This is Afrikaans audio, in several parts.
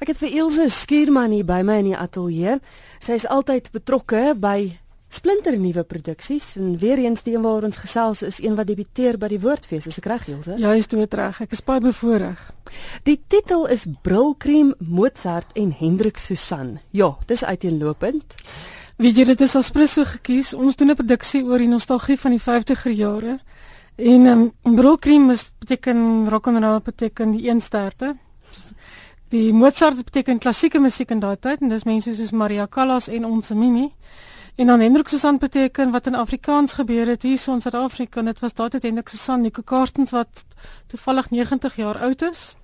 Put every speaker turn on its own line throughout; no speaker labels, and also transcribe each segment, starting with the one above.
Ek het vir Ilse Skuurman hier by my in die ateljee. Sy is altyd betrokke by splinter nuwe produksies en weer eens die een waar ons gesels is een wat debuteer by die Woordfees. Is ek reg, Ilse?
Ja, jy is dood reg. Ek is baie bevoorreg.
Die titel is Brilkrem Mozart en Hendrik Susan. Ja, dis uiteenlopend.
Weet jy dit is as prins so gekies. Ons doen 'n produksie oor die nostalgie van die 50er jare. En um, Brilkrem is beteken rock and roll beteken die eensterte. Die Mozart beteken klassieke musiek in daai tyd en dis mense soos Maria Callas en ons Mimi. En dan Hendrik Susan beteken wat in Afrikaans gebeur het hier in Suid-Afrika. Dit was daardie Hendrik Susan, Nico Karstens wat toevallig 90 jaar oud is.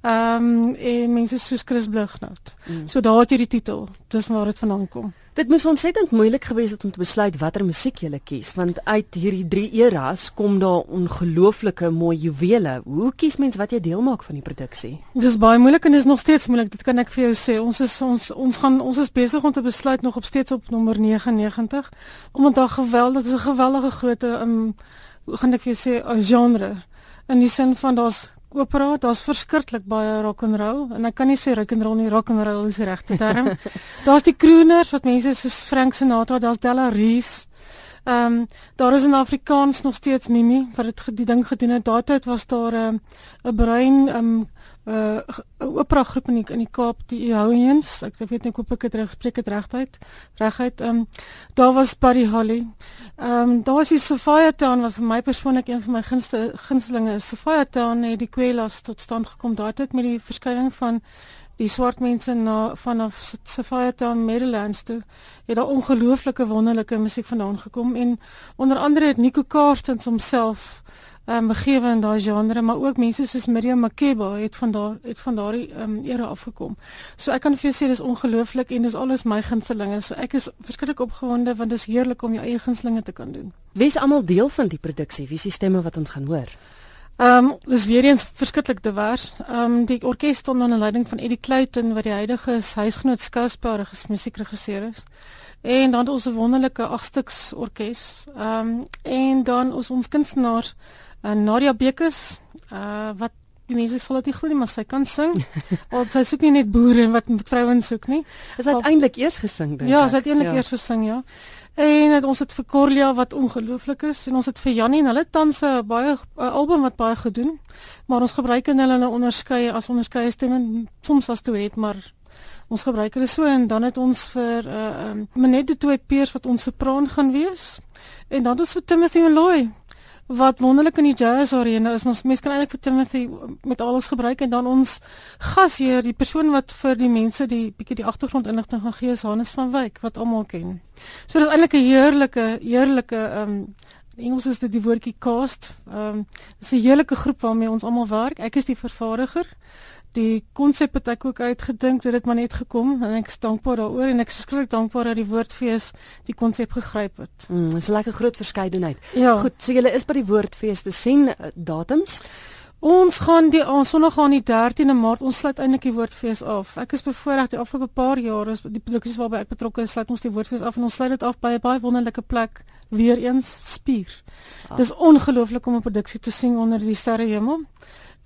Ehm um, en mense soos Chris Blighnout. Mm. So daar het jy die titel. Dis waar dit vandaan kom.
Dit moes ontsettend moeilik gewees het om te besluit watter musiek jy kies want uit hierdie drie eras kom daar ongelooflike mooi juwele. Hoe kies mens wat jy deel maak van die produksie?
Dis baie moeilik en is nog steeds moeilik. Dit kan ek vir jou sê. Ons is ons ons gaan ons is besig om te besluit nog op steeds op nommer 99 omdat daar geweldig is 'n geweldige groot um, hoe gaan ek vir jou sê genre in die sin van daar's opera, daar's verskriklik baie rock and roll en ek kan nie sê rock and roll nie, rock and roll is die regte term. daar's die crooners wat mense soos Frank Sinatra, daar's Della Reese. Ehm um, daar is in Afrikaans nog steeds Mimi wat dit die ding gedoen het. Daardie tyd was daar 'n um, 'n brein ehm um, 'n uh, opera groep in die, in die Kaap die Ehouiens ek weet nie hoe ek dit reg spreek dit regheid regheid. Ehm um, daar was Buddy Holly. Ehm um, daar was die Sophia Town wat vir my persoonlik een van my gunste gunstelinge is. Sophia Town het die Quelas tot stand gekom. Daardie met die verskyning van die swart mense na vanaf Sophia Town Maryland toe het daar ongelooflike wonderlike musiek vandaan gekom en onder andere het Nico Karstens homself um, begewe in daai genre, maar ook mense soos Miriam Makeba het van daar het van daardie um, era afgekom. So ek kan vir jou sê dis ongelooflik en dis alles my gunstelinge. So ek is verskriklik opgewonde want dit is heerlik om jou eie gunstelinge te kan doen.
Wie is almal deel van die produksie? Wie die stemme wat ons gaan hoor?
Ehm um, dis weer eens verskriklik divers. Ehm um, die orkes staan onder leiding van Eddie Clayton wat die huidige huisgenoot skouspelers musiekregisseur is. En dan ons wonderlike agstuks orkes. Ehm um, en dan ons ons kunstenaar En Nadia Bekes, uh wat die mense sal dit nie glo nie, maar sy kan sing. Want sy soek nie net boere wat vrouens soek nie.
Is dit eintlik eers gesing dink
ja, ek? Ja, sy het eintlik ja. eers gesing, ja. En het, ons het vir Corlia wat ongelooflik is en ons het vir Jannie en hulle tans 'n baie a album wat baie gedoen. Maar ons gebruik en hulle onderskei as onderskeie stemme soms as toe het, maar ons gebruik hulle so en dan het ons vir uh um, Menet de Tooi Peers wat ons sopran gaan wees. En dan het ons vir Timothy Malloy wat wonderlik in die jazz arena is ons mens kan eintlik vir Timothy met alles gebruik en dan ons gasheer die persoon wat vir die mense die bietjie die agtergrondinligting gaan gee is Hannes van Wyk wat almal ken. So dit is eintlik 'n heerlike heerlike ehm um, Engels is dit die woordjie cast. Ehm um, dis 'n heerlike groep waarmee ons almal werk. Ek is die vervaardiger die konsep het ek ook uitgedink dit maar net gekom en ek is dankbaar daaroor en ek is verskriklik dankbaar dat die woordfees die konsep gegryp het.
Mm, dis 'n lekker groot verskeidenheid. Ja. Goed, so julle is by die woordfees te sien uh, datums.
Ons gaan die aan Sondag gaan die 13de Maart ons sluit eintlik die woordfees af. Ek is bevoorreg die afgelope paar jare is die produksies waarby ek betrokke is, sluit ons die woordfees af en ons sluit dit af by 'n baie wonderlike plek weer eens Spier. Ah. Dis ongelooflik om 'n produksie te sien onder die sterrehemel.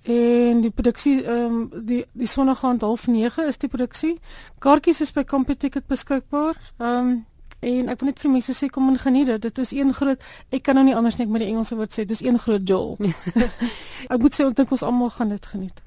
En die produksie ehm um, die die sonnaand half 9 is die produksie. Kaartjies is by Computicket beskikbaar. Ehm um, en ek wil net vir mense sê kom en geniet dit. Dit is een groot ek kan nou nie anders net met die Engelse woord sê. Dis een groot jol. ek moet sê ons dink ons almal gaan dit geniet.